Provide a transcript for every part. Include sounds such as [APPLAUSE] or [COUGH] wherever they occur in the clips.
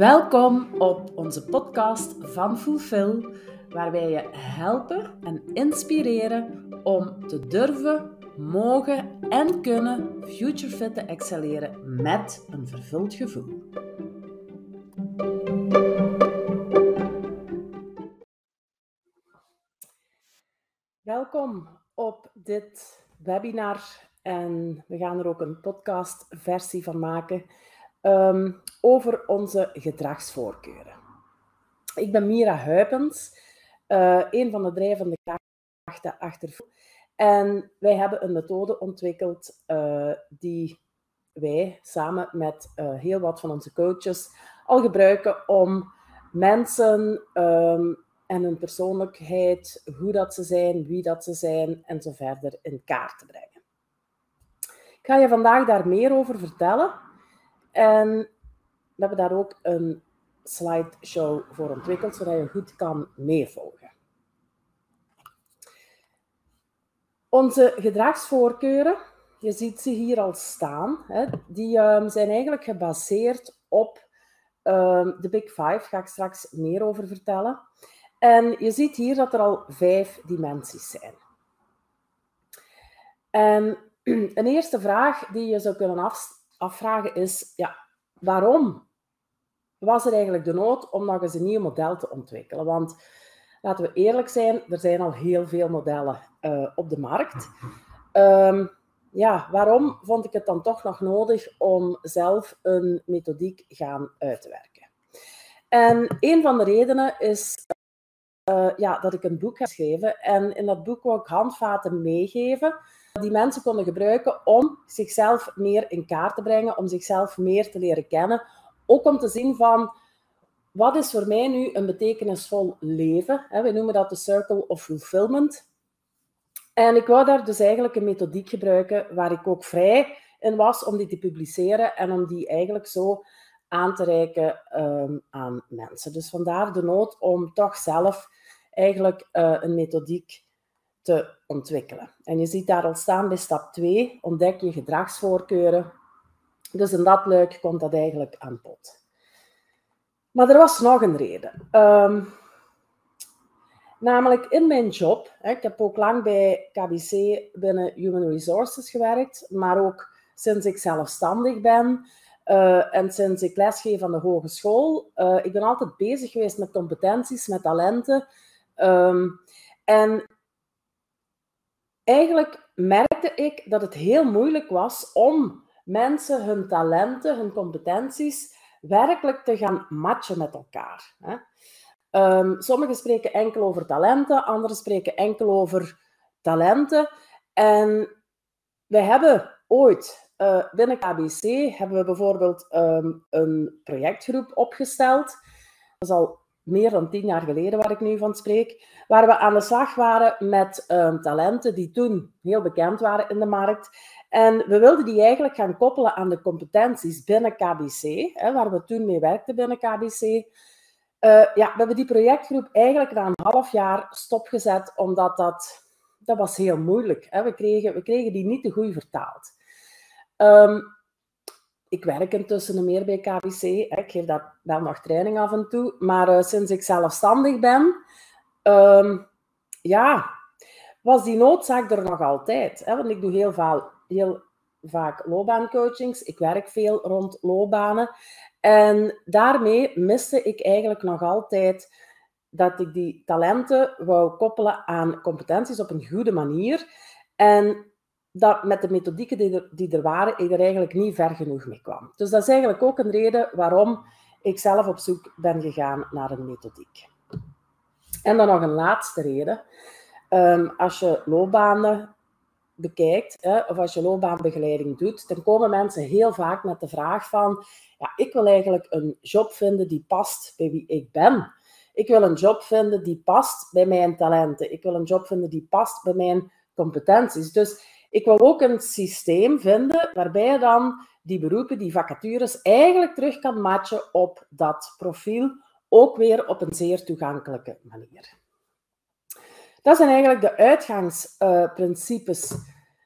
Welkom op onze podcast van Fulfill, waar wij je helpen en inspireren om te durven, mogen en kunnen future fit te excelleren met een vervuld gevoel. Welkom op dit webinar en we gaan er ook een podcastversie van maken Ehm, over onze gedragsvoorkeuren. Ik ben Mira Huipens, uh, een van de drijvende krachten achter. En wij hebben een methode ontwikkeld uh, die wij samen met uh, heel wat van onze coaches al gebruiken om mensen um, en hun persoonlijkheid, hoe dat ze zijn, wie dat ze zijn en zo verder in kaart te brengen. Ik ga je vandaag daar meer over vertellen. En we hebben daar ook een slideshow voor ontwikkeld, zodat je goed kan meevolgen. Onze gedragsvoorkeuren, je ziet ze hier al staan, hè, die um, zijn eigenlijk gebaseerd op um, de Big Five, ga ik straks meer over vertellen. En je ziet hier dat er al vijf dimensies zijn. En [CLEARS THROAT] een eerste vraag die je zou kunnen afstellen afvragen is, ja, waarom was er eigenlijk de nood om nog eens een nieuw model te ontwikkelen? Want laten we eerlijk zijn, er zijn al heel veel modellen uh, op de markt. Um, ja, waarom vond ik het dan toch nog nodig om zelf een methodiek gaan uit te? En een van de redenen is uh, ja, dat ik een boek heb geschreven. En in dat boek wil ik handvaten meegeven die mensen konden gebruiken om zichzelf meer in kaart te brengen, om zichzelf meer te leren kennen. Ook om te zien van, wat is voor mij nu een betekenisvol leven? We noemen dat de Circle of Fulfillment. En ik wou daar dus eigenlijk een methodiek gebruiken waar ik ook vrij in was om die te publiceren en om die eigenlijk zo aan te reiken um, aan mensen. Dus vandaar de nood om toch zelf eigenlijk uh, een methodiek te ontwikkelen. En je ziet daar al staan bij stap 2, ontdek je gedragsvoorkeuren. Dus in dat luik komt dat eigenlijk aan bod. Maar er was nog een reden. Um, namelijk in mijn job, hè, ik heb ook lang bij KBC binnen Human Resources gewerkt, maar ook sinds ik zelfstandig ben uh, en sinds ik lesgeef aan de hogeschool. Uh, ik ben altijd bezig geweest met competenties, met talenten. Um, en eigenlijk merkte ik dat het heel moeilijk was om mensen hun talenten, hun competenties werkelijk te gaan matchen met elkaar. Um, sommigen spreken enkel over talenten, anderen spreken enkel over talenten. En wij hebben ooit uh, binnen KBC hebben we bijvoorbeeld um, een projectgroep opgesteld. Dat is al meer dan tien jaar geleden waar ik nu van spreek, waar we aan de slag waren met um, talenten die toen heel bekend waren in de markt. En we wilden die eigenlijk gaan koppelen aan de competenties binnen KBC, hè, waar we toen mee werkten binnen KBC. Uh, ja, we hebben die projectgroep eigenlijk na een half jaar stopgezet, omdat dat, dat was heel moeilijk. Hè. We, kregen, we kregen die niet te goed vertaald. Um, ik werk intussen meer bij KBC. Ik geef daar wel nog training af en toe. Maar uh, sinds ik zelfstandig ben, um, ja, was die noodzaak er nog altijd. Hè? Want ik doe heel, heel vaak loopbaancoachings. Ik werk veel rond loopbanen. En daarmee miste ik eigenlijk nog altijd dat ik die talenten wou koppelen aan competenties op een goede manier. En dat met de methodieken die er, die er waren, ik er eigenlijk niet ver genoeg mee kwam. Dus dat is eigenlijk ook een reden waarom ik zelf op zoek ben gegaan naar een methodiek. En dan nog een laatste reden. Um, als je loopbanen bekijkt, hè, of als je loopbaanbegeleiding doet, dan komen mensen heel vaak met de vraag van, ja, ik wil eigenlijk een job vinden die past bij wie ik ben. Ik wil een job vinden die past bij mijn talenten. Ik wil een job vinden die past bij mijn competenties. Dus ik wil ook een systeem vinden waarbij je dan die beroepen, die vacatures, eigenlijk terug kan matchen op dat profiel, ook weer op een zeer toegankelijke manier. Dat zijn eigenlijk de uitgangsprincipes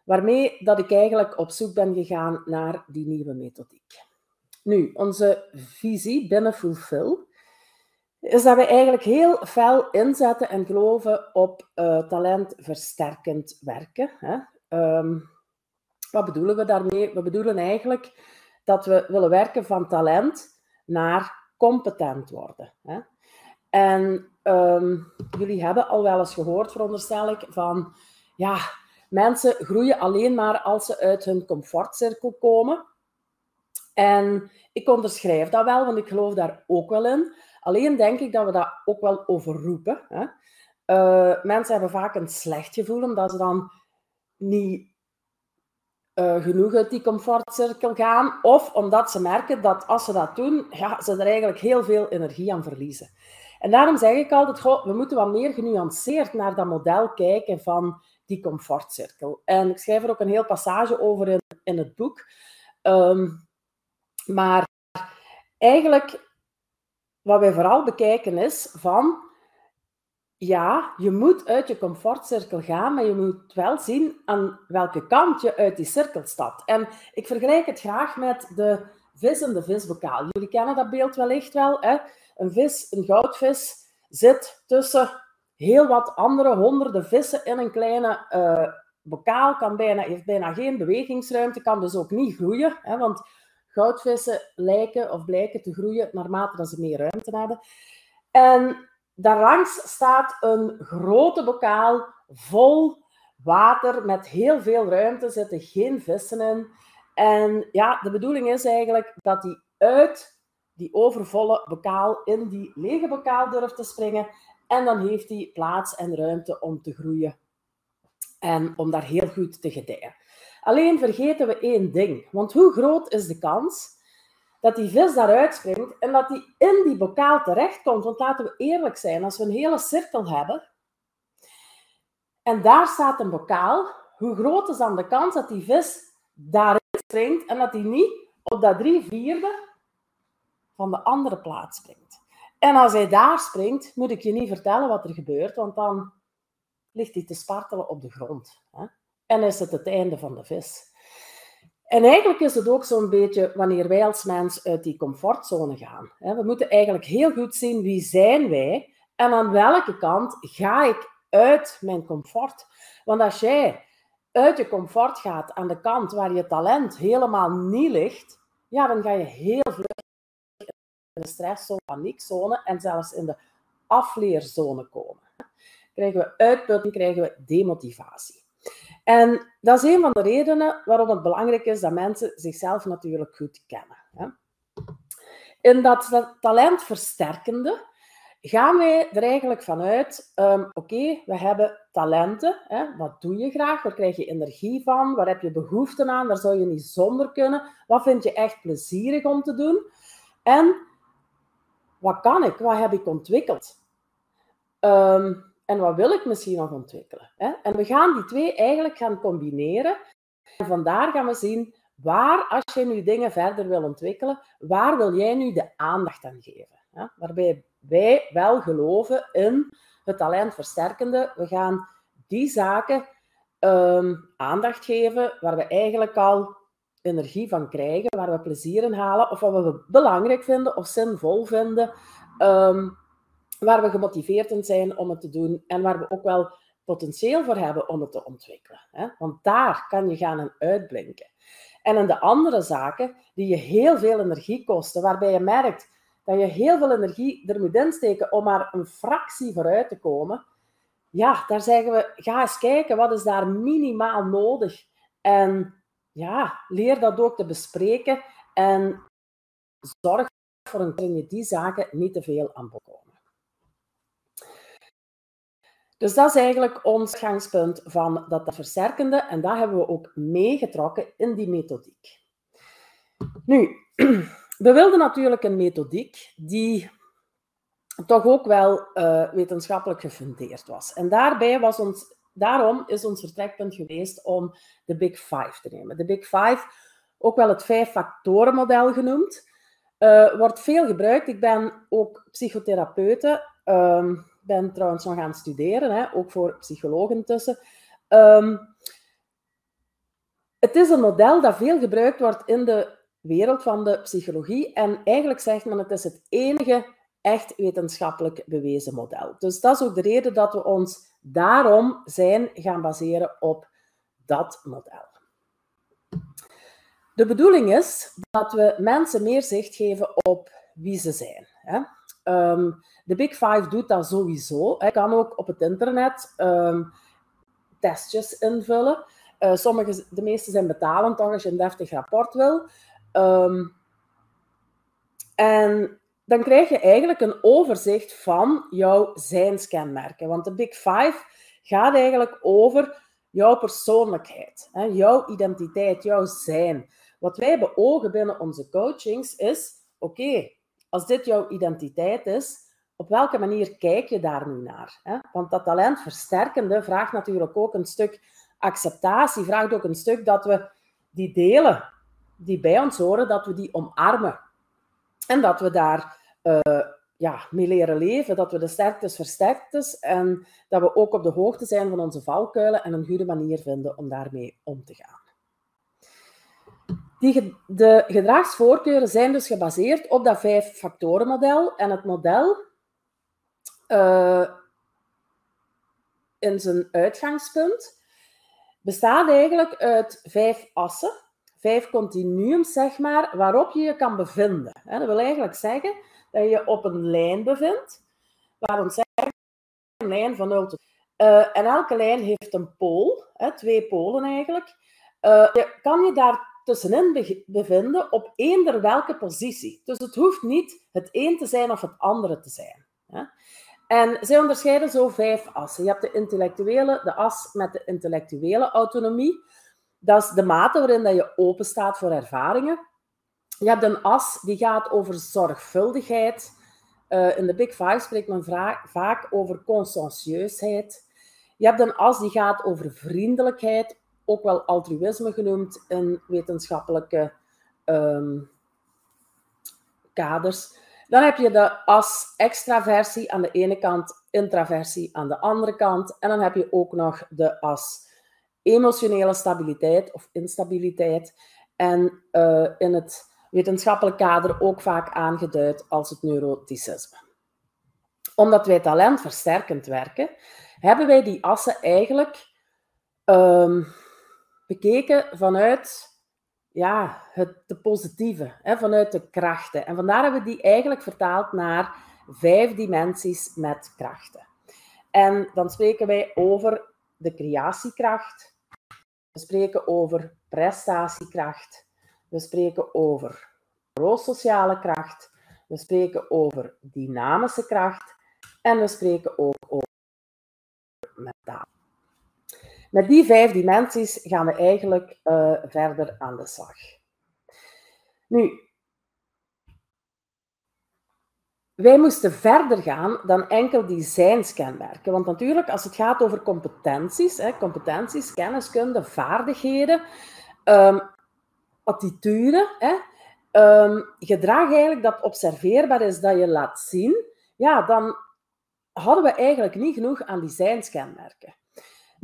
waarmee dat ik eigenlijk op zoek ben gegaan naar die nieuwe methodiek. Nu, onze visie binnen Fulfill is dat we eigenlijk heel fel inzetten en geloven op uh, talentversterkend werken. Hè. Um, wat bedoelen we daarmee? We bedoelen eigenlijk dat we willen werken van talent naar competent worden. Hè. En um, jullie hebben al wel eens gehoord, veronderstel ik, van ja, mensen groeien alleen maar als ze uit hun comfortcirkel komen. En ik onderschrijf dat wel, want ik geloof daar ook wel in. Alleen denk ik dat we dat ook wel overroepen. Hè. Uh, mensen hebben vaak een slecht gevoel omdat ze dan niet uh, genoeg uit die comfortcirkel gaan. Of omdat ze merken dat als ze dat doen, ja, ze er eigenlijk heel veel energie aan verliezen. En daarom zeg ik altijd, goh, we moeten wat meer genuanceerd naar dat model kijken van die comfortcirkel. En ik schrijf er ook een heel passage over in, in het boek. Um, maar eigenlijk, wat wij vooral bekijken is van, ja, je moet uit je comfortcirkel gaan, maar je moet wel zien aan welke kant je uit die cirkel stapt. En ik vergelijk het graag met de vis en de visbokaal. Jullie kennen dat beeld wellicht wel. Hè? Een vis, een goudvis, zit tussen heel wat andere honderden vissen in een kleine uh, bokaal, kan bijna, heeft bijna geen bewegingsruimte, kan dus ook niet groeien. Hè? Want goudvissen lijken of blijken te groeien naarmate dat ze meer ruimte hebben. En daarlangs staat een grote bokaal vol water met heel veel ruimte, zitten geen vissen in. En ja, de bedoeling is eigenlijk dat die uit die overvolle bokaal in die lege bokaal durft te springen. En dan heeft hij plaats en ruimte om te groeien en om daar heel goed te gedijen. Alleen vergeten we één ding. Want hoe groot is de kans dat die vis daaruit springt en dat die in die bokaal terechtkomt? Want laten we eerlijk zijn, als we een hele cirkel hebben en daar staat een bokaal, hoe groot is dan de kans dat die vis daarin springt en dat die niet op dat drie vierde van de andere plaats springt? En als hij daar springt, moet ik je niet vertellen wat er gebeurt, want dan ligt hij te spartelen op de grond. Hè? En is het het einde van de vis. En eigenlijk is het ook zo'n beetje wanneer wij als mens uit die comfortzone gaan. We moeten eigenlijk heel goed zien wie zijn wij en aan welke kant ga ik uit mijn comfort. Want als jij uit je comfort gaat aan de kant waar je talent helemaal niet ligt, ja, dan ga je heel vlug in de stresszone, paniekzone en zelfs in de afleerzone komen. Krijgen we uitputting, krijgen we demotivatie. En dat is een van de redenen waarom het belangrijk is dat mensen zichzelf natuurlijk goed kennen. Hè. In dat talentversterkende gaan wij er eigenlijk vanuit, um, oké, we hebben talenten. Hè, wat doe je graag? Waar krijg je energie van? Waar heb je behoefte aan? Daar zou je niet zonder kunnen. Wat vind je echt plezierig om te doen? En wat kan ik? Wat heb ik ontwikkeld? Um, en wat wil ik misschien nog ontwikkelen? Hè? En we gaan die twee eigenlijk gaan combineren. En vandaar gaan we zien waar, als je nu dingen verder wil ontwikkelen, waar wil jij nu de aandacht aan geven? Hè? Waarbij wij wel geloven in het talent versterkende. We gaan die zaken um, aandacht geven waar we eigenlijk al energie van krijgen, waar we plezier in halen, of wat we belangrijk vinden of zinvol vinden. Um, waar we gemotiveerd in zijn om het te doen en waar we ook wel potentieel voor hebben om het te ontwikkelen. Hè? Want daar kan je gaan en uitblinken. En in de andere zaken die je heel veel energie kosten, waarbij je merkt dat je heel veel energie er moet insteken om maar een fractie vooruit te komen, ja, daar zeggen we, ga eens kijken, wat is daar minimaal nodig? En ja, leer dat ook te bespreken en zorg voor een je die zaken niet te veel aan bod komen. Dus dat is eigenlijk ons gangspunt van dat versterkende en dat hebben we ook meegetrokken in die methodiek. Nu, [CLEARS THROAT] we wilden natuurlijk een methodiek die toch ook wel uh, wetenschappelijk gefundeerd was. En daarbij was ons, daarom is ons vertrekpunt geweest om de Big Five te nemen. De Big Five, ook wel het vijf-factoren-model genoemd, uh, wordt veel gebruikt. Ik ben ook psychotherapeute. Uh, ben trouwens nog gaan studeren, hè, ook voor psychologen tussen. Um, het is een model dat veel gebruikt wordt in de wereld van de psychologie. En eigenlijk zegt men het is het enige echt wetenschappelijk bewezen model. Dus dat is ook de reden dat we ons daarom zijn gaan baseren op dat model. De bedoeling is dat we mensen meer zicht geven op wie ze zijn. Hè. Ehm, de Big Five doet dat sowieso. Hij kan ook op het internet um, testjes invullen. Uh, sommige, de meeste zijn betalend toch als je een deftig rapport wil. Um, en dan krijg je eigenlijk een overzicht van jouw zijnskenmerken. Want de Big Five gaat eigenlijk over jouw persoonlijkheid, hè, jouw identiteit, jouw zijn. Wat wij beogen binnen onze coachings is: oké, als dit jouw identiteit is, op welke manier kijk je daar nu naar? Hè? Want dat talentversterkende vraagt natuurlijk ook een stuk acceptatie, vraagt ook een stuk dat we die delen die bij ons horen, dat we die omarmen. En dat we daar uh, ja, mee leren leven, dat we de sterktes versterktes en dat we ook op de hoogte zijn van onze valkuilen en een goede manier vinden om daarmee om te gaan. Die, de gedragsvoorkeuren zijn dus gebaseerd op dat vijf factoren model en het model uh, in zijn uitgangspunt bestaat eigenlijk uit vijf assen, vijf continuums, zeg maar, waarop je je kan bevinden. Dat wil eigenlijk zeggen dat je op een lijn bevindt, waarom zeg een lijn van 0 tot... Uh, en elke lijn heeft een pool, twee polen eigenlijk. Uh, je kan je daar tussenin bevinden op eender welke positie. Dus het hoeft niet het een te zijn of het andere te zijn. Hè. En zij onderscheiden zo vijf assen. Je hebt de intellectuele, de as met de intellectuele autonomie. Dat is de mate waarin dat je open staat voor ervaringen. Je hebt een as die gaat over zorgvuldigheid. Uh, in de Big Five spreekt men vaak over conscientieusheid. Je hebt een as die gaat over vriendelijkheid, ook wel altruïsme genoemd in wetenschappelijke um, kaders. Dan heb je de as extraversie aan de ene kant, intraversie aan de andere kant. En dan heb je ook nog de as emotionele stabiliteit of instabiliteit. En uh, in het wetenschappelijk kader ook vaak aangeduid als het neuroticisme. Omdat wij talentversterkend werken, hebben wij die assen eigenlijk um, bekeken vanuit ja, het, de positieve, hè, vanuit de krachten. En vandaar hebben we die eigenlijk vertaald naar vijf dimensies met krachten. En dan spreken wij over de creatiekracht, we spreken over prestatiekracht, we spreken over pro-sociale kracht, we spreken over dynamische kracht en we spreken ook over mentaal. Met die vijf dimensies gaan we eigenlijk uh, verder aan de slag. Nu, wij moesten verder gaan dan enkel die zijnskenmerken. Want natuurlijk, als het gaat over competenties, hè, competenties, kenniskunde, vaardigheden, um, hè, gedrag eigenlijk dat observeerbaar is, dat je laat zien, ja, dan hadden we eigenlijk niet genoeg aan die zijnskenmerken.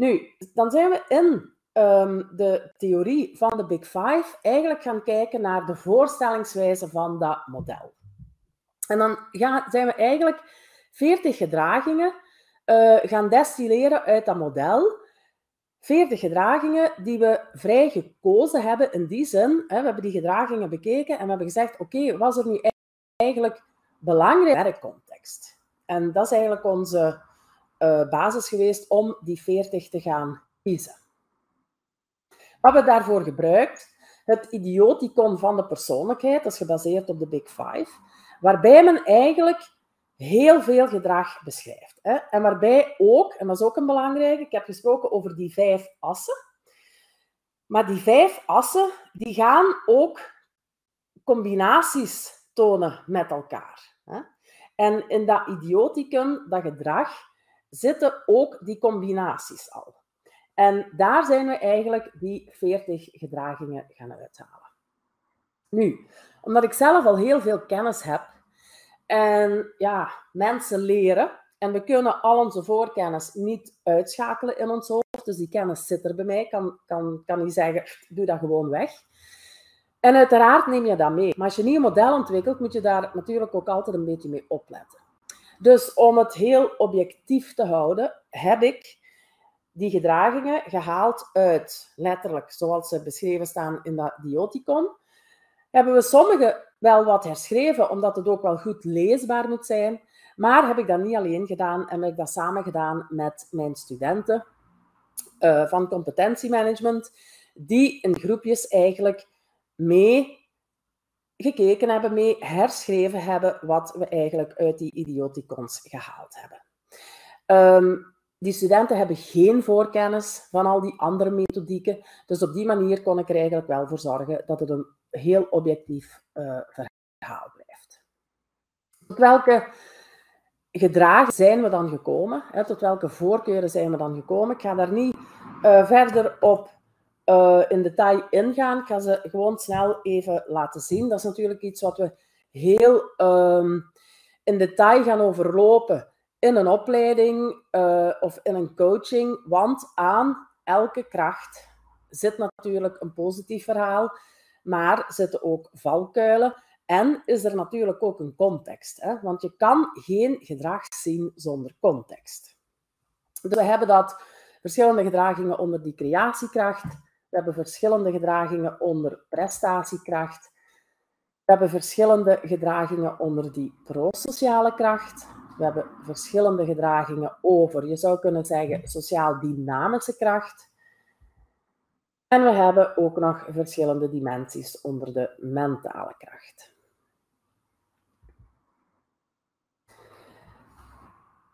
Nu, dan zijn we in um, de theorie van de Big Five eigenlijk gaan kijken naar de voorstellingswijze van dat model. En dan gaan, zijn we eigenlijk 40 gedragingen uh, gaan destilleren uit dat model. 40 gedragingen die we vrij gekozen hebben in die zin. Hè, we hebben die gedragingen bekeken en we hebben gezegd, oké, okay, was er nu eigenlijk belangrijk werkcontext? En dat is eigenlijk onze uh, basis geweest om die 40 te gaan kiezen. Wat we daarvoor gebruikt, het idioticon van de persoonlijkheid, dat is gebaseerd op de Big Five, waarbij men eigenlijk heel veel gedrag beschrijft. Hè? En waarbij ook, en dat is ook een belangrijke, ik heb gesproken over die vijf assen, maar die vijf assen, die gaan ook combinaties tonen met elkaar. Hè? En in dat idioticum, dat gedrag, zitten ook die combinaties al. En daar zijn we eigenlijk die 40 gedragingen gaan uithalen. Nu, omdat ik zelf al heel veel kennis heb en ja, mensen leren, en we kunnen al onze voorkennis niet uitschakelen in ons hoofd, dus die kennis zit er bij mij, kan, kan, kan niet zeggen, doe dat gewoon weg. En uiteraard neem je dat mee. Maar als je een nieuw model ontwikkelt, moet je daar natuurlijk ook altijd een beetje mee opletten. Dus om het heel objectief te houden, heb ik die gedragingen gehaald uit, letterlijk zoals ze beschreven staan in dat dioticon. Hebben we sommige wel wat herschreven, omdat het ook wel goed leesbaar moet zijn. Maar heb ik dat niet alleen gedaan en heb ik dat samen gedaan met mijn studenten uh, van competentiemanagement, die in groepjes eigenlijk mee gekeken hebben, mee herschreven hebben wat we eigenlijk uit die idioticons gehaald hebben. Um, die studenten hebben geen voorkennis van al die andere methodieken. Dus op die manier kon ik er eigenlijk wel voor zorgen dat het een heel objectief uh, verhaal blijft. Tot welke gedragen zijn we dan gekomen? Hè? Tot welke voorkeuren zijn we dan gekomen? Ik ga daar niet uh, verder op uh, in detail ingaan. Ik ga ze gewoon snel even laten zien. Dat is natuurlijk iets wat we heel um, in detail gaan overlopen in een opleiding uh, of in een coaching. Want aan elke kracht zit natuurlijk een positief verhaal, maar zitten ook valkuilen. En is er natuurlijk ook een context. Hè? Want je kan geen gedrag zien zonder context. Dus we hebben dat verschillende gedragingen onder die creatiekracht. We hebben verschillende gedragingen onder prestatiekracht. We hebben verschillende gedragingen onder die prosociale kracht. We hebben verschillende gedragingen over, je zou kunnen zeggen, sociaal-dynamische kracht. En we hebben ook nog verschillende dimensies onder de mentale kracht.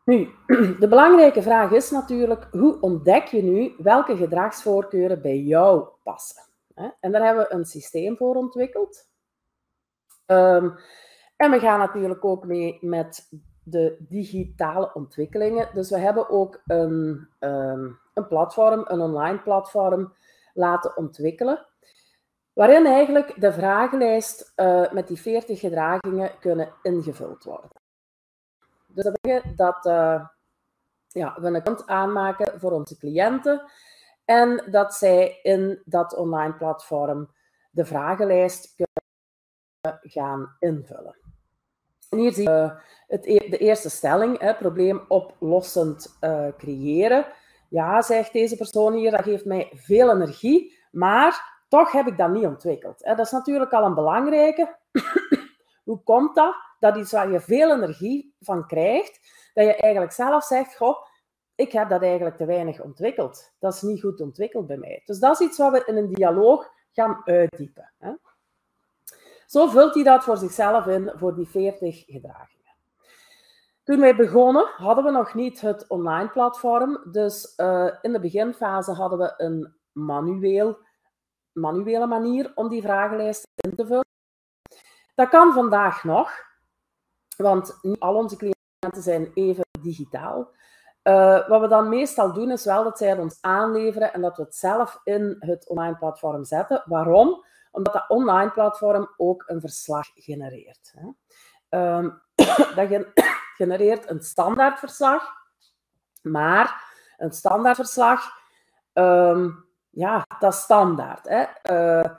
Nu, [CLEARS THROAT] de belangrijke vraag is natuurlijk, hoe ontdek je nu welke gedragsvoorkeuren bij jou passen? En daar hebben we een systeem voor ontwikkeld. Um, en we gaan natuurlijk ook mee met de digitale ontwikkelingen. Dus we hebben ook een, um, een platform, een online platform laten ontwikkelen, waarin eigenlijk de vragenlijst uh, met die 40 gedragingen kunnen ingevuld worden. Dus dat betekent dat uh, ja, we een account aanmaken voor onze cliënten en dat zij in dat online platform de vragenlijst kunnen gaan invullen. En hier zie je het, e-, de eerste stelling, hè, probleemoplossend uh, creëren. Ja, zegt deze persoon hier, dat geeft mij veel energie, maar toch heb ik dat niet ontwikkeld. Hè. Dat is natuurlijk al een belangrijke. Hoe komt dat? Dat iets waar je veel energie van krijgt, dat je eigenlijk zelf zegt, goh, ik heb dat eigenlijk te weinig ontwikkeld. Dat is niet goed ontwikkeld bij mij. Dus dat is iets wat we in een dialoog gaan uitdiepen. Hè. Zo vult hij dat voor zichzelf in voor die 40 gedragingen. Toen wij begonnen hadden we nog niet het online platform. Dus uh, in de beginfase hadden we een manuele manier om die vragenlijst in te vullen. Dat kan vandaag nog, want niet al onze cliënten zijn even digitaal. Uh, wat we dan meestal doen is wel dat zij het ons aanleveren en dat we het zelf in het online platform zetten. Waarom? Omdat dat online platform ook een verslag genereert. Hè. Um, [COUGHS] dat [COUGHS] genereert een standaardverslag, maar een standaardverslag, um, ja, dat is standaard. Hè. Uh,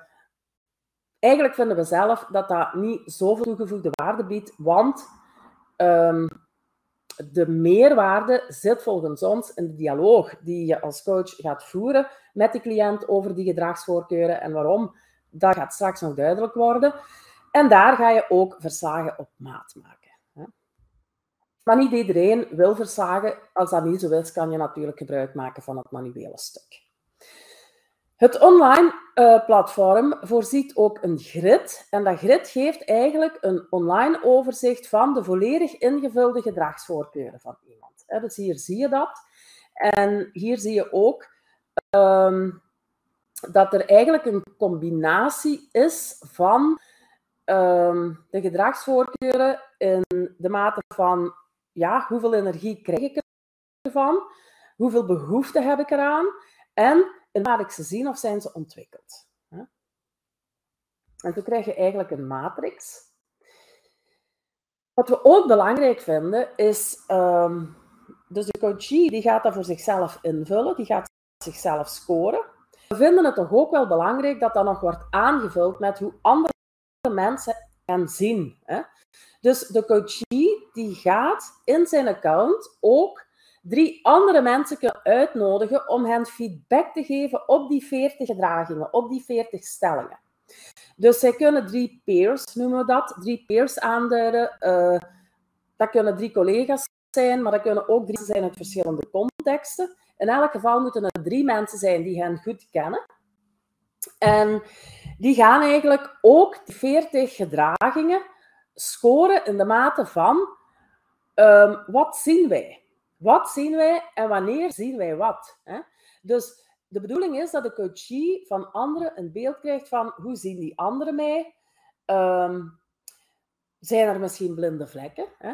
eigenlijk vinden we zelf dat dat niet zoveel toegevoegde waarde biedt, want um, de meerwaarde zit volgens ons in de dialoog die je als coach gaat voeren met de cliënt over die gedragsvoorkeuren en waarom dat gaat straks nog duidelijk worden. En daar ga je ook verslagen op maat maken. Maar niet iedereen wil verslagen. Als dat niet zo is, kan je natuurlijk gebruik maken van het manuele stuk. Het online uh, platform voorziet ook een grid. En dat grid geeft eigenlijk een online overzicht van de volledig ingevulde gedragsvoorkeuren van iemand. Dus hier zie je dat. En hier zie je ook um, dat er eigenlijk een combinatie is van um, de gedragsvoorkeuren in de mate van ja, hoeveel energie krijg ik ervan, hoeveel behoefte heb ik eraan en in laat ik ze zien of zijn ze ontwikkeld. En toen krijg je eigenlijk een matrix. Wat we ook belangrijk vinden is, um, dus de coachie die gaat dat voor zichzelf invullen, die gaat zichzelf scoren. we vinden het toch ook wel belangrijk dat dat nog wordt aangevuld met hoe andere mensen gaan zien. Hè? Dus de coachie die gaat in zijn account ook drie andere mensen kunnen uitnodigen om hen feedback te geven op die 40 gedragingen, op die 40 stellingen. Dus zij kunnen drie peers, noemen we dat, drie peers aanduiden. Uh, dat kunnen drie collega's zijn, maar dat kunnen ook drie zijn uit verschillende contexten. In elk geval moeten er drie mensen zijn die hen goed kennen. En die gaan eigenlijk ook die 40 gedragingen scoren in de mate van um, wat zien wij? Wat zien wij en wanneer zien wij wat? Hè? Dus de bedoeling is dat de coachie van anderen een beeld krijgt van hoe zien die anderen mij? Um, zijn er misschien blinde vlekken? Hè?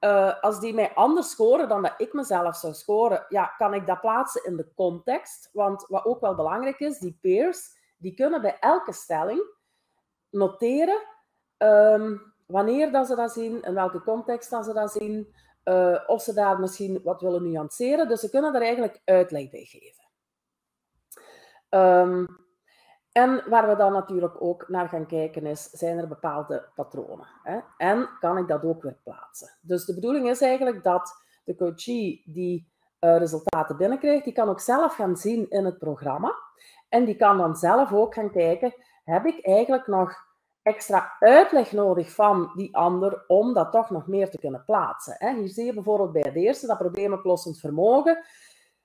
Uh, als die mij anders scoren dan dat ik mezelf zou scoren, ja, kan ik dat plaatsen in de context. Want wat ook wel belangrijk is, die peers, die kunnen bij elke stelling noteren um, wanneer dat ze dat zien, in welke context dat ze dat zien, uh, of ze daar misschien wat willen nuanceren. Dus ze kunnen er eigenlijk uitleg bij geven. Um, en waar we dan natuurlijk ook naar gaan kijken is, zijn er bepaalde patronen? Hè? En kan ik dat ook weer plaatsen? Dus de bedoeling is eigenlijk dat de coachie die uh, resultaten binnenkrijgt, die kan ook zelf gaan zien in het programma. En die kan dan zelf ook gaan kijken, heb ik eigenlijk nog extra uitleg nodig van die ander om dat toch nog meer te kunnen plaatsen? Hier zie je bijvoorbeeld bij het eerste, dat probleemoplossend vermogen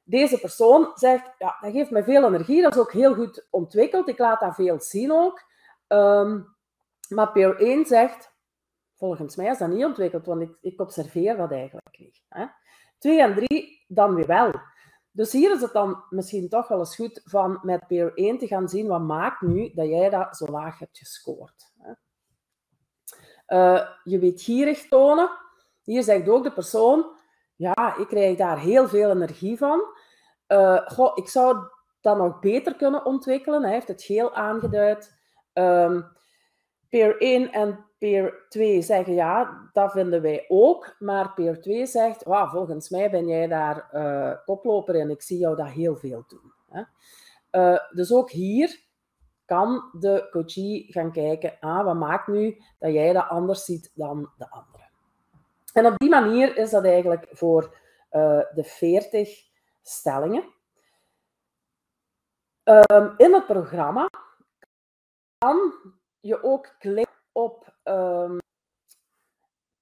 deze persoon zegt, ja, dat geeft mij veel energie, dat is ook heel goed ontwikkeld, ik laat dat veel zien ook. Um, maar peer 1 zegt, volgens mij is dat niet ontwikkeld, want ik, ik observeer dat eigenlijk niet. Hè. 2 en 3 dan weer wel. Dus hier is het dan misschien toch wel eens goed van met peer 1 te gaan zien, wat maakt nu dat jij dat zo laag hebt gescoord. Uh, je weet gierig tonen. Hier zegt ook de persoon, ja, ik krijg daar heel veel energie van. Uh, goh, ik zou dat nog beter kunnen ontwikkelen. Hij heeft het geel aangeduid. Um, peer 1 en peer 2 zeggen ja, dat vinden wij ook. Maar peer 2 zegt, volgens mij ben jij daar uh, koploper en ik zie jou dat heel veel doen. Hè? Uh, dus ook hier kan de coachie gaan kijken, ah, wat maakt nu dat jij dat anders ziet dan de andere. En op die manier is dat eigenlijk voor uh, de 40 stellingen. Um, in het programma kan je ook klikken op um,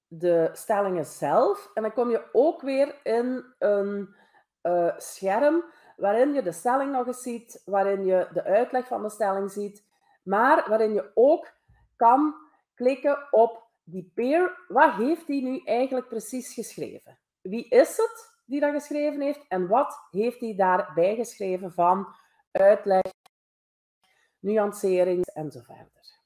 de stellingen zelf. En dan kom je ook weer in een uh, scherm waarin je de stelling nog eens ziet, waarin je de uitleg van de stelling ziet, maar waarin je ook kan klikken op die peer, wat heeft die nu eigenlijk precies geschreven? Wie is het die dat geschreven heeft en wat heeft hij daarbij geschreven van uitleg, nuancering en zo verder.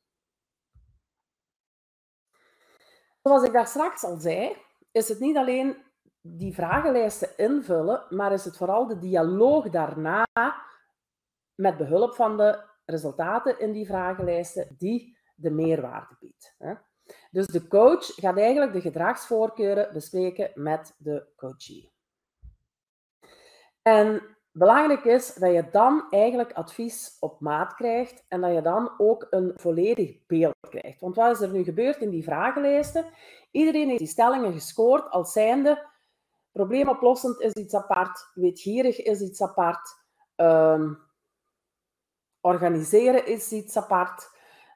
Zoals ik daar straks al zei, is het niet alleen die vragenlijsten invullen, maar is het vooral de dialoog daarna met behulp van de resultaten in die vragenlijsten die de meerwaarde biedt. Dus de coach gaat eigenlijk de gedragsvoorkeuren bespreken met de coachee. En belangrijk is dat je dan eigenlijk advies op maat krijgt en dat je dan ook een volledig beeld krijgt. Want wat is er nu gebeurd in die vragenlijsten? Iedereen heeft die stellingen gescoord als zijnde probleemoplossend is iets apart, weetgierig is iets apart, um, organiseren is iets apart,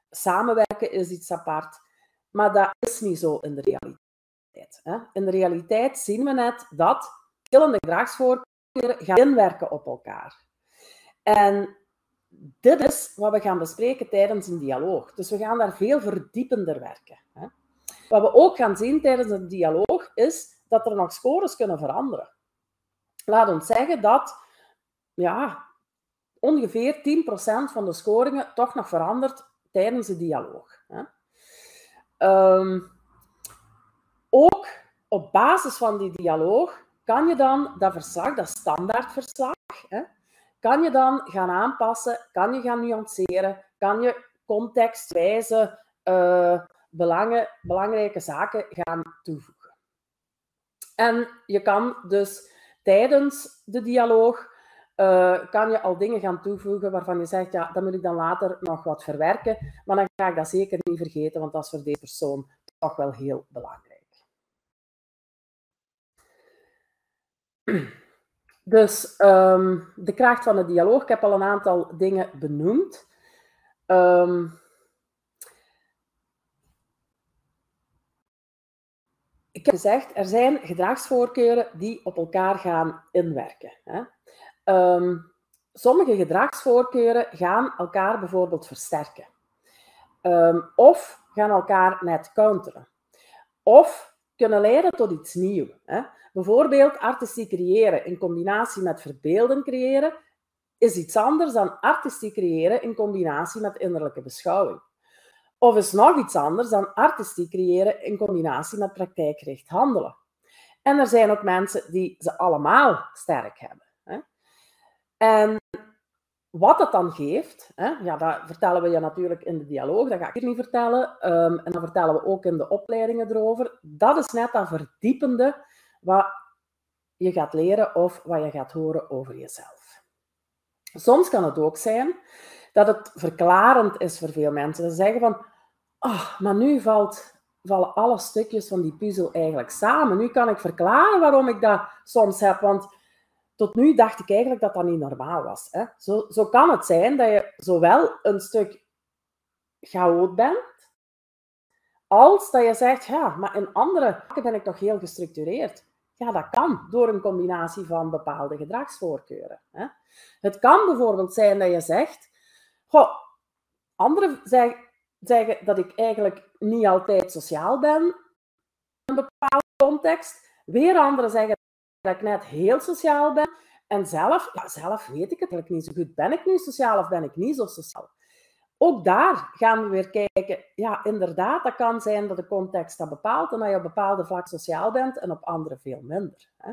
samenwerken is iets apart. Maar dat is niet zo in de realiteit. Hè? In de realiteit zien we net dat verschillende gedragsvoorkeuren gaan inwerken op elkaar. En dit is wat we gaan bespreken tijdens een dialoog. Dus we gaan daar veel verdiepender werken. Wat we ook gaan zien tijdens een dialoog is dat er nog scores kunnen veranderen. Laat ons zeggen dat ja, ongeveer 10% van de scoringen toch nog verandert tijdens de dialoog. Um, ook op basis van die dialoog kan je dan dat verslag, dat standaardverslag, hè, kan je dan gaan aanpassen, kan je gaan nuanceren, kan je contextwijze uh, belangen, belangrijke zaken gaan toevoegen. En je kan dus tijdens de dialoog uh, kan je al dingen gaan toevoegen waarvan je zegt, ja, dan moet ik dan later nog wat verwerken. Maar dan ga ik dat zeker niet vergeten, want dat is voor deze persoon toch wel heel belangrijk. [CLEARS THROAT] Dus um, de kracht van het dialoog, ik heb al een aantal dingen benoemd. Um, ik heb gezegd, er zijn gedragsvoorkeuren die op elkaar gaan inwerken. Hè. Um, sommige gedragsvoorkeuren gaan elkaar bijvoorbeeld versterken. Of gaan elkaar net counteren. Of kunnen leiden tot iets nieuws. Hè. Bijvoorbeeld artistiek creëren in combinatie met verbeelden creëren is iets anders dan artistiek creëren in combinatie met innerlijke beschouwing. Of is nog iets anders dan artistiek creëren in combinatie met praktijkgericht handelen. En er zijn ook mensen die ze allemaal sterk hebben. Hè. En wat dat dan geeft, hè, ja, dat vertellen we je natuurlijk in de dialoog, dat ga ik hier niet vertellen. Um, en dan vertellen we ook in de opleidingen erover. Dat is net dat verdiepende wat je gaat leren of wat je gaat horen over jezelf. Soms kan het ook zijn dat het verklarend is voor veel mensen. Ze zeggen van, oh, maar nu valt, vallen alle stukjes van die puzzel eigenlijk samen. Nu kan ik verklaren waarom ik dat soms heb, want tot nu dacht ik eigenlijk dat dat niet normaal was. Hè? Zo, zo kan het zijn dat je zowel een stuk chaot bent, als dat je zegt, ja, maar in andere ben ik toch heel gestructureerd. Ja, dat kan door een combinatie van bepaalde gedragsvoorkeuren. Hè? Het kan bijvoorbeeld zijn dat je zegt, goh, anderen zeggen dat ik eigenlijk niet altijd sociaal ben in een bepaalde context. Weer anderen zeggen dat ik net heel sociaal ben. En zelf, ja, zelf weet ik het eigenlijk niet zo goed. Ben ik nu sociaal of ben ik niet zo sociaal? Ook daar gaan we weer kijken. Ja, inderdaad, dat kan zijn dat de context dat bepaalt en dat je op bepaalde vlak sociaal bent en op andere veel minder. Hè.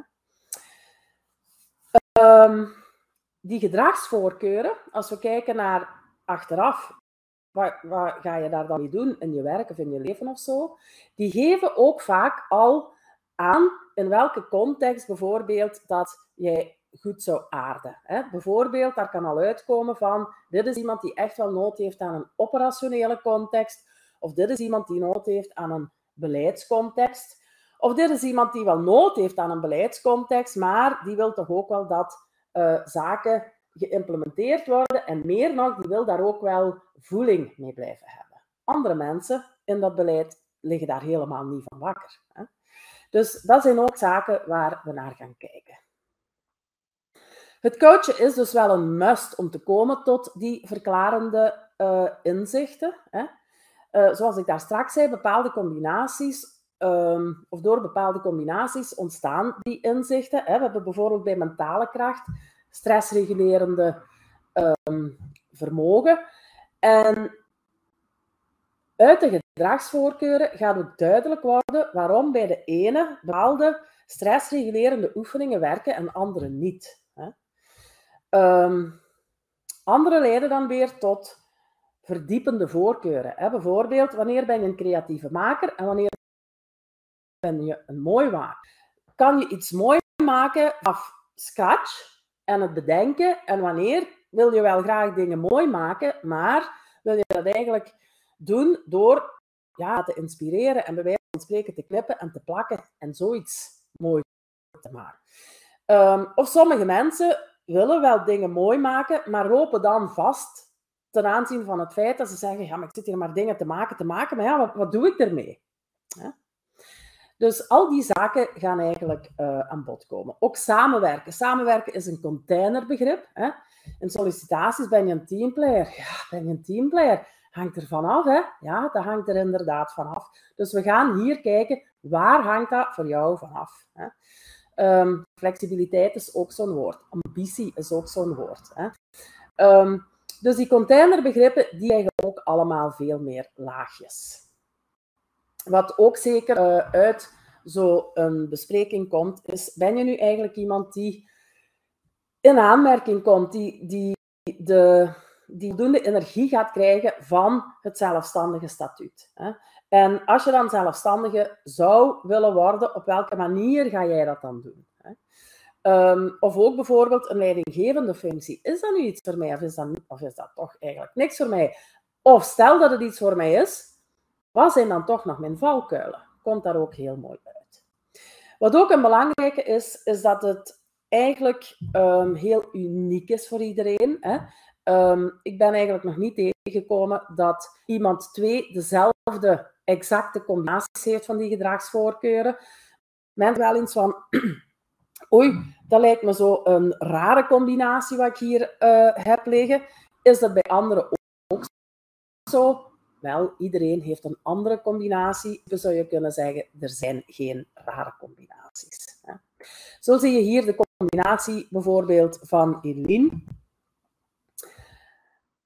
Um, die gedragsvoorkeuren, als we kijken naar achteraf, wat, wat, ga je daar dan mee doen in je werk of in je leven of zo, die geven ook vaak al aan in welke context bijvoorbeeld dat jij goed zou aarden. Hè? Bijvoorbeeld, daar kan al uitkomen van, dit is iemand die echt wel nood heeft aan een operationele context, of dit is iemand die nood heeft aan een beleidscontext, of dit is iemand die wel nood heeft aan een beleidscontext, maar die wil toch ook wel dat uh, zaken geïmplementeerd worden en meer nog, die wil daar ook wel voeling mee blijven hebben. Andere mensen in dat beleid liggen daar helemaal niet van wakker. Hè? Dus dat zijn ook zaken waar we naar gaan kijken. Het coachen is dus wel een must om te komen tot die verklarende uh, inzichten. Hè. Uh, zoals ik daar straks zei, bepaalde combinaties, um, of door bepaalde combinaties ontstaan die inzichten. Hè. We hebben bijvoorbeeld bij mentale kracht stressregulerende um, vermogen. En uit de gedragsvoorkeuren gaat ook duidelijk worden waarom bij de ene bepaalde stressregulerende oefeningen werken en andere niet. Um, andere leiden dan weer tot verdiepende voorkeuren. Bijvoorbeeld, wanneer ben je een creatieve maker en wanneer ben je een mooi maker? Kan je iets mooi maken af scratch en het bedenken? En wanneer wil je wel graag dingen mooi maken, maar wil je dat eigenlijk doen door ja, te inspireren en bij wijze van spreken te knippen en te plakken en zoiets mooi te maken? Um, of sommige mensen willen wel dingen mooi maken, maar lopen dan vast ten aanzien van het feit dat ze zeggen, maar ik zit hier maar dingen te maken, te maken, maar ja, wat, doe ik ermee? Dus al die zaken gaan eigenlijk uh, aan bod komen. Ook samenwerken. Samenwerken is een containerbegrip. Hè? In sollicitaties ben je een teamplayer. Ja, ben je een teamplayer? Hangt er vanaf, hè? Ja, dat hangt er inderdaad vanaf. Dus we gaan hier kijken, waar hangt dat voor jou vanaf? Hè? Um, flexibiliteit is ook zo'n woord. Ambitie is ook zo'n woord. Hè. Um, dus die containerbegrippen, die krijgen ook allemaal veel meer laagjes. Wat ook zeker uh, uit zo'n bespreking komt, is, ben je nu eigenlijk iemand die in aanmerking komt, die, die, de, die voldoende energie gaat krijgen van het zelfstandige statuut. En als je dan zelfstandige zou willen worden, op welke manier ga jij dat dan doen? Ehm, of ook bijvoorbeeld een leidinggevende functie. Is dat nu iets voor mij of is dat, of is dat toch eigenlijk niks voor mij? Of stel dat het iets voor mij is, wat zijn dan toch nog mijn valkuilen? Komt daar ook heel mooi uit. Wat ook een belangrijke is, is dat het eigenlijk um, heel uniek is voor iedereen. Hè? Um, ik ben eigenlijk nog niet tegengekomen dat iemand twee dezelfde exacte combinaties heeft van die gedragsvoorkeuren. Men wel eens van, [CLEARS THROAT] oei, dat lijkt me zo een rare combinatie wat ik hier uh, heb liggen. Is dat bij anderen ook zo? Wel, iedereen heeft een andere combinatie. Dus zou je kunnen zeggen, er zijn geen rare combinaties. Hè. Zo zie je hier de combinatie bijvoorbeeld van Eline.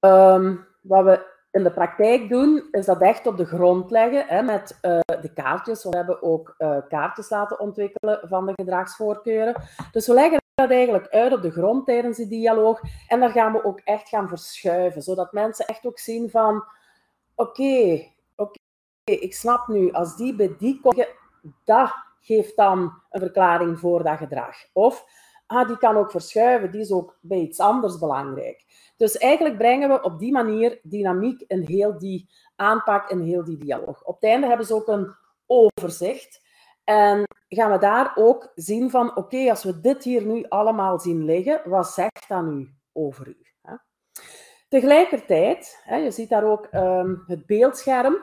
Um, wat we in de praktijk doen, is dat echt op de grond leggen hè, met uh, de kaartjes. We hebben ook uh, kaartjes laten ontwikkelen van de gedragsvoorkeuren. Dus we leggen dat eigenlijk uit op de grond tijdens die dialoog. En daar gaan we ook echt gaan verschuiven, zodat mensen echt ook zien van... Oké, oké, ik snap nu, als die bij die komt, dat geeft dan een verklaring voor dat gedrag. Of, ah, die kan ook verschuiven, die is ook bij iets anders belangrijk. Dus eigenlijk brengen we op die manier dynamiek in heel die aanpak, in heel die dialoog. Op het einde hebben ze ook een overzicht. En gaan we daar ook zien van, oké, als we dit hier nu allemaal zien liggen, wat zegt dat nu over u? Tegelijkertijd, je ziet daar ook um, het beeldscherm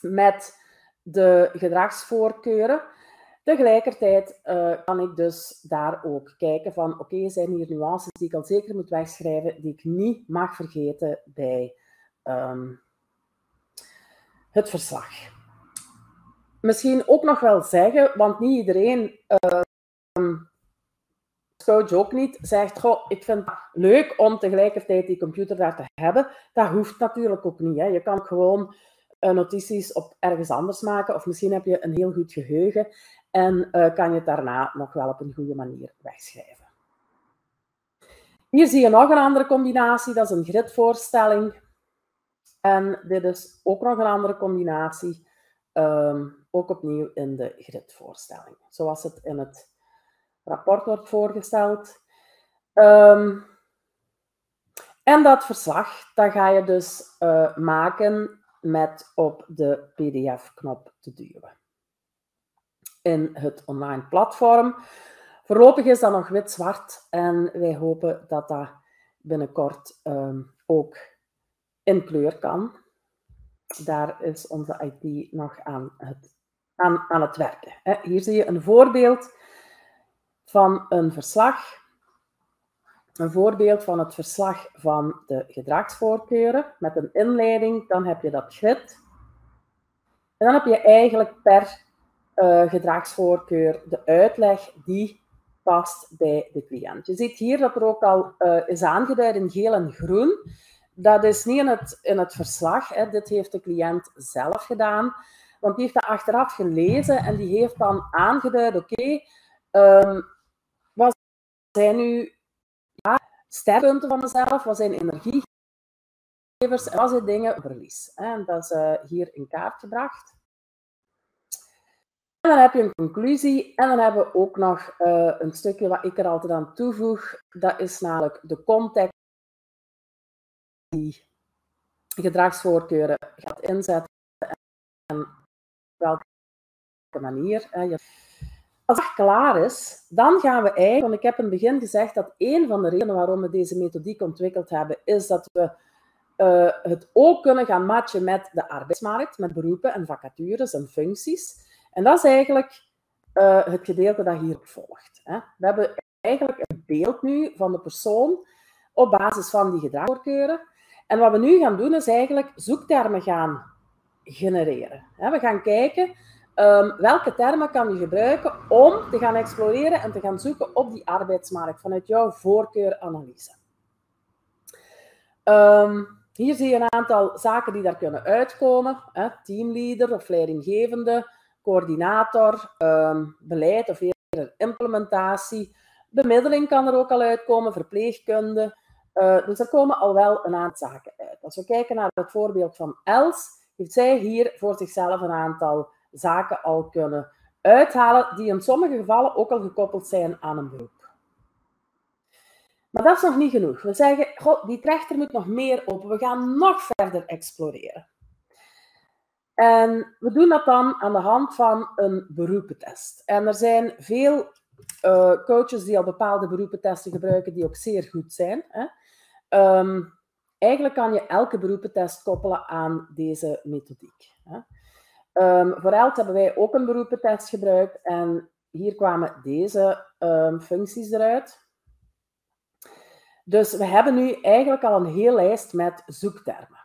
met de gedragsvoorkeuren. Tegelijkertijd uh, kan ik dus daar ook kijken van, oké, okay, zijn hier nuances die ik al zeker moet wegschrijven, die ik niet mag vergeten bij um, het verslag. Misschien ook nog wel zeggen, want niet iedereen, uh, ook niet, zegt, goh, ik vind het leuk om tegelijkertijd die computer daar te hebben. Dat hoeft natuurlijk ook niet. Hè. Je kan gewoon uh, notities op ergens anders maken, of misschien heb je een heel goed geheugen en uh, kan je het daarna nog wel op een goede manier wegschrijven. Hier zie je nog een andere combinatie, dat is een gridvoorstelling. En dit is ook nog een andere combinatie, um, ook opnieuw in de gridvoorstelling, zoals het in het rapport wordt voorgesteld. Um, en dat verslag, dat ga je dus uh, maken met op de PDF-knop te duwen in het online platform. Voorlopig is dat nog wit-zwart en wij hopen dat dat binnenkort um, ook in kleur kan. Daar is onze IT nog aan het, aan, aan het werken. Hier zie je een voorbeeld van een verslag. Een voorbeeld van het verslag van de gedragsvoorkeuren met een inleiding. Dan heb je dat grid. En dan heb je eigenlijk per uh, gedragsvoorkeur, de uitleg die past bij de cliënt. Je ziet hier dat er ook al uh, is aangeduid in geel en groen. Dat is niet in het, in het verslag. Hè. Dit heeft de cliënt zelf gedaan. Want die heeft dat achteraf gelezen en die heeft dan aangeduid, oké, um, wat zijn nu ja, sterpunten van mezelf, wat zijn energiegevers en wat zijn dingen verlies. Dat is uh, hier in kaart gebracht. En dan heb je een conclusie en dan hebben we ook nog uh, een stukje wat ik er altijd aan toevoeg. Dat is namelijk de context die gedragsvoorkeuren gaat inzetten en welke manier. Hè. Als het klaar is, dan gaan we eigenlijk, want ik heb in het begin gezegd dat een van de redenen waarom we deze methodiek ontwikkeld hebben, is dat we uh, het ook kunnen gaan matchen met de arbeidsmarkt, met beroepen en vacatures en functies. En dat is eigenlijk uh, het gedeelte dat hier volgt. Hè. We hebben eigenlijk een beeld nu van de persoon op basis van die gedragsvoorkeuren. En wat we nu gaan doen, is eigenlijk zoektermen gaan genereren. We gaan kijken um, welke termen kan je gebruiken om te gaan exploreren en te gaan zoeken op die arbeidsmarkt vanuit jouw voorkeuranalyse. Um, hier zie je een aantal zaken die daar kunnen uitkomen. Hè? Teamleader of leidinggevende, coördinator, um, beleid of eerder implementatie. Bemiddeling kan er ook al uitkomen, verpleegkunde. Uh, dus er komen al wel een aantal zaken uit. Als we kijken naar het voorbeeld van Els, heeft zij hier voor zichzelf een aantal zaken al kunnen uithalen die in sommige gevallen ook al gekoppeld zijn aan een beroep. Maar dat is nog niet genoeg. We zeggen, die trechter moet nog meer open. We gaan nog verder exploreren. En we doen dat dan aan de hand van een beroepentest. En er zijn veel uh, coaches die al bepaalde beroepentesten gebruiken, die ook zeer goed zijn. Hè. Um, eigenlijk kan je elke beroepentest koppelen aan deze methodiek. Hè. Um, voor ELT hebben wij ook een beroepentest gebruikt en hier kwamen deze um, functies eruit. Dus we hebben nu eigenlijk al een hele lijst met zoektermen.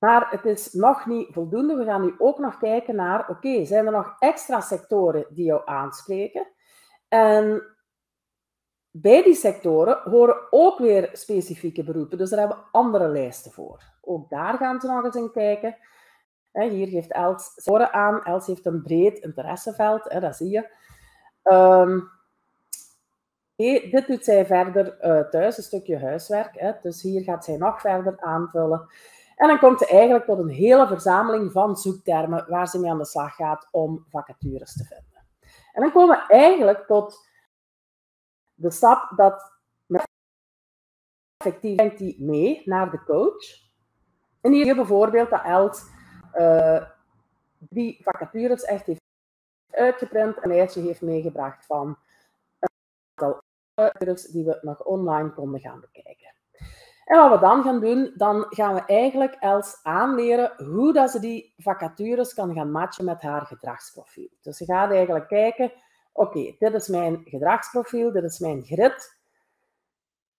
Maar het is nog niet voldoende. We gaan nu ook nog kijken naar, oké, zijn er nog extra sectoren die jou aanspreken? En bij die sectoren horen ook weer specifieke beroepen. Dus daar hebben we andere lijsten voor. Ook daar gaan ze nog eens in kijken. Hier geeft Els sectoren aan. Els heeft een breed interesseveld, dat zie je. Um, dit doet zij verder uh, thuis, een stukje huiswerk. Hè. Dus hier gaat zij nog verder aanvullen. En dan komt ze eigenlijk tot een hele verzameling van zoektermen waar ze mee aan de slag gaat om vacatures te vinden. En dan komen we eigenlijk tot de stap dat effectief denkt mee naar de coach. En hier bijvoorbeeld dat Els uh, drie vacatures echt heeft uitgeprint en een lijstje heeft meegebracht van een aantal die we nog online konden gaan bekijken. En wat we dan gaan doen, dan gaan we eigenlijk Els aanleren hoe dat ze die vacatures kan gaan matchen met haar gedragsprofiel. Dus ze gaat eigenlijk kijken, oké, dit is mijn gedragsprofiel, dit is mijn grid.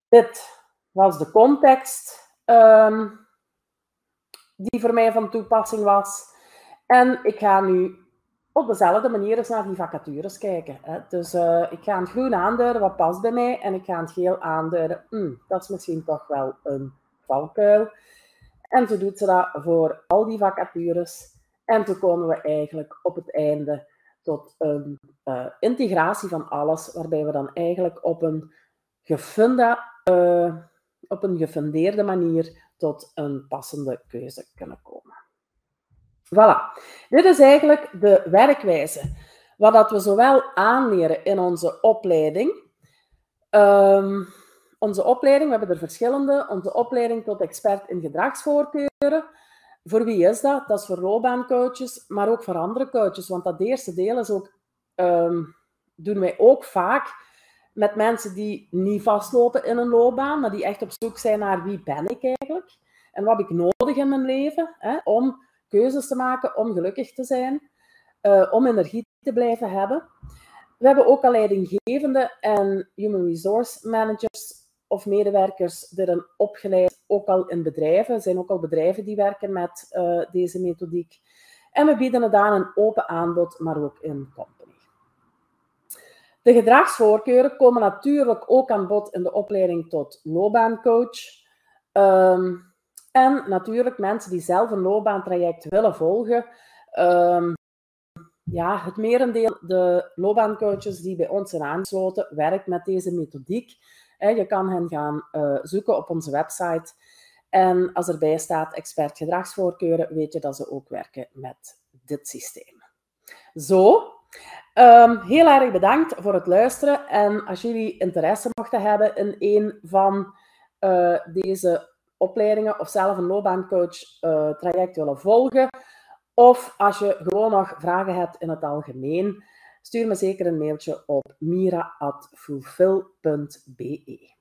Dit was de context um, die voor mij van toepassing was. En ik ga nu op dezelfde manier eens naar die vacatures kijken. Hè. Dus uh, ik ga het groen aanduiden, wat past bij mij, en ik ga het geel aanduiden, hmm, dat is misschien toch wel een valkuil. En zo doet ze dat voor al die vacatures. En toen komen we eigenlijk op het einde tot een uh, integratie van alles, waarbij we dan eigenlijk op een, uh, op een gefundeerde manier tot een passende keuze kunnen komen. Voilà. Dit is eigenlijk de werkwijze. Wat dat we zowel aanleren in onze opleiding. Um, onze opleiding, we hebben er verschillende. Onze opleiding tot expert in gedragsvoorkeuren. Voor wie is dat? Dat is voor loopbaancoaches, maar ook voor andere coaches. Want dat eerste deel is ook, um, doen wij ook vaak met mensen die niet vastlopen in een loopbaan, maar die echt op zoek zijn naar wie ben ik eigenlijk? En wat heb ik nodig in mijn leven hè, om keuzes te maken om gelukkig te zijn, uh, om energie te blijven hebben. We hebben ook al leidinggevende en human resource managers of medewerkers die zijn opgeleid, ook al in bedrijven. Er zijn ook al bedrijven die werken met uh, deze methodiek. En we bieden het aan een open aanbod, maar ook in company. De gedragsvoorkeuren komen natuurlijk ook aan bod in de opleiding tot loopbaancoach. Um, en natuurlijk mensen die zelf een loopbaantraject willen volgen. Um, ja, het merendeel de loopbaancoaches die bij ons zijn aangesloten, werkt met deze methodiek. Je kan hen gaan uh, zoeken op onze website. En als erbij staat expert gedragsvoorkeuren, weet je dat ze ook werken met dit systeem. Zo, um, heel erg bedankt voor het luisteren. En als jullie interesse mochten hebben in een van uh, deze opleidingen of zelf een loopbaancoach uh, traject willen volgen, of als je gewoon nog vragen hebt in het algemeen, stuur me zeker een mailtje op mira.fulfill.be.